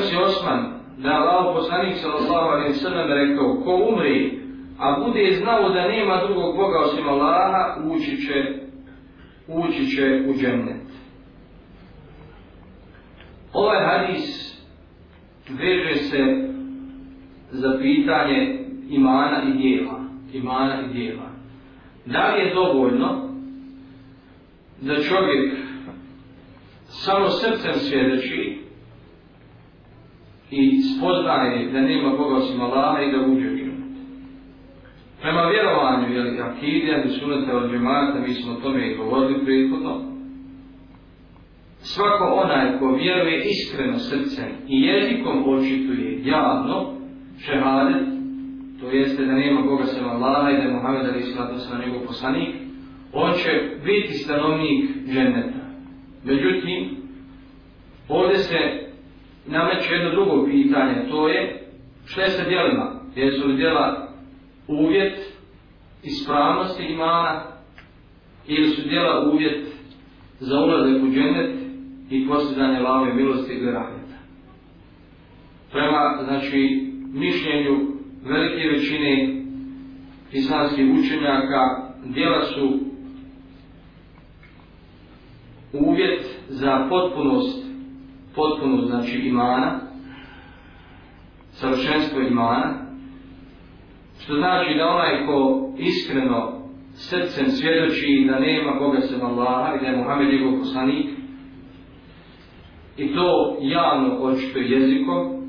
Prenosi Osman da Allah poslanik sallallahu alaihi sallam rekao ko umri, a bude znao da nema drugog Boga osim Allaha, ući će, ući će u džennet. Ovaj hadis veže se za pitanje imana i djela Imana i djela Da li je dovoljno da čovjek samo srcem svjedoči i spoznaje da nema Boga osim Allaha i da uđe u džennet. Prema vjerovanju, jel, akidija, da sunete od džemata, mi smo o tome i govorili prethodno, svako onaj ko vjeruje iskreno srcem i jezikom očituje javno šehadet, to jeste da nema Boga sem Allaha i da je Muhammed Ali Islata sa njegov poslanik, on će biti stanovnik dženneta. Međutim, ovdje se nameću jedno drugo pitanje, to je šta je sa djelima? Jesu li djela uvjet ispravnosti imana ili su djela uvjet za ulazak u džennet i postizanje lave milosti ili rahmeta. Prema, znači, mišljenju velike većine islamskih učenjaka, djela su uvjet za potpunost, potpuno znači, imana, savršenstvo imana, što znači da onaj ko iskreno srcem svjedoči da nema Boga sem Allaha i da je Muhammed njegov poslanik, i to javno očito jezikom,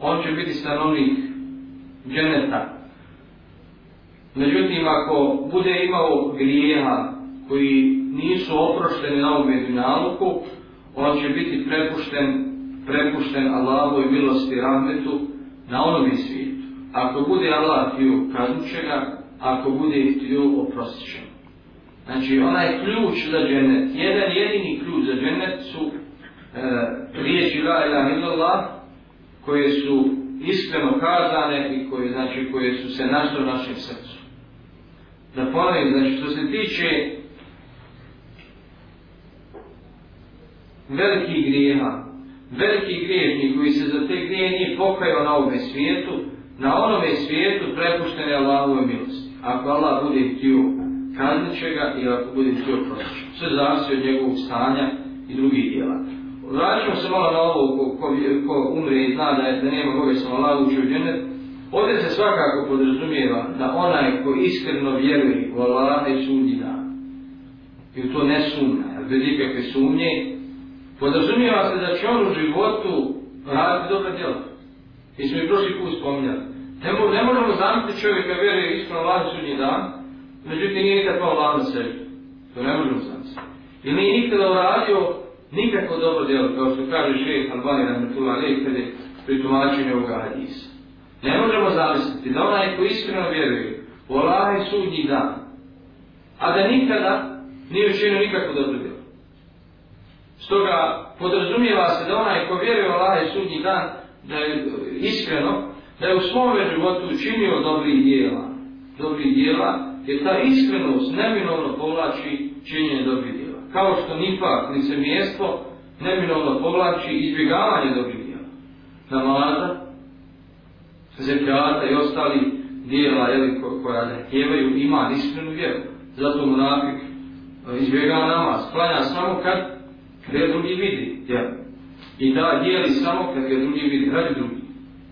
on će biti stanovnik dženeta. Međutim, ako bude imao grijeha koji nisu oprošteni na ovom medinaluku, on će biti prepušten, prepušten Allahu i milosti rahmetu na onom svijetu. Ako bude Allah htio, kaznut će ga, ako bude htio, oprostit će Znači, onaj ključ za dženet, jedan jedini ključ za dženet su e, riječi la ilaha illallah koje su iskreno kazane i koje znači koje su se našle u našem srcu. Da ponovim, znači što se tiče velikih grijeha, veliki griješnik koji se za te grije nije pokajao na ovome svijetu, na onome svijetu prepušten je Allahove milosti. Ako Allah bude htio kaznit će ga i ako bude htio prosjeći. Sve zavisi od njegovog stanja i drugih dijela. Vraćamo se malo na ovo ko, ko, ko umre i zna da, je, da nema koga sam Allah učio džennet. Ovdje se svakako podrazumijeva da onaj ko iskreno vjeruje u Allah i sudnji dan. I u to ne sumnja, bez ikakve sumnje. Podrazumijeva se da će on u životu raditi dobra djela. I smo i prošli put spominjali. Ne, mo, ne možemo zamisliti čovjeka vjeruje iskreno Allah i sudnji dan, međutim nije nikad pao vladu sebi. To ne možemo zamisliti. I nije nikada uradio nikako dobro djelo, kao što kaže šeht Albani Rahmetullah Ali, kada je pri tumačenju ovoga hadisa. Ne možemo zamisliti da onaj ko iskreno vjeruje u Allah i sudnji dan, a da nikada nije učinio nikako dobro djelo. Stoga podrazumijeva se da onaj ko vjeruje u Allah i sudnji dan, da je e, iskreno, da je u svome životu učinio dobrih djela, dobrih djela, jer ta iskrenost neminovno povlači činjenje dobrih djela kao što nipak, licemijestvo, neminovno povlači izbjegavanje dobrih djela. Namaza, zekijata i ostali dijela jeli, ko, koja zahtijevaju ima iskrenu vjeru. Zato munafik e, izbjegava namaz, klanja samo kad gdje drugi vidi. Ja. I da dijeli samo kad ga drugi vidi, radi drugi.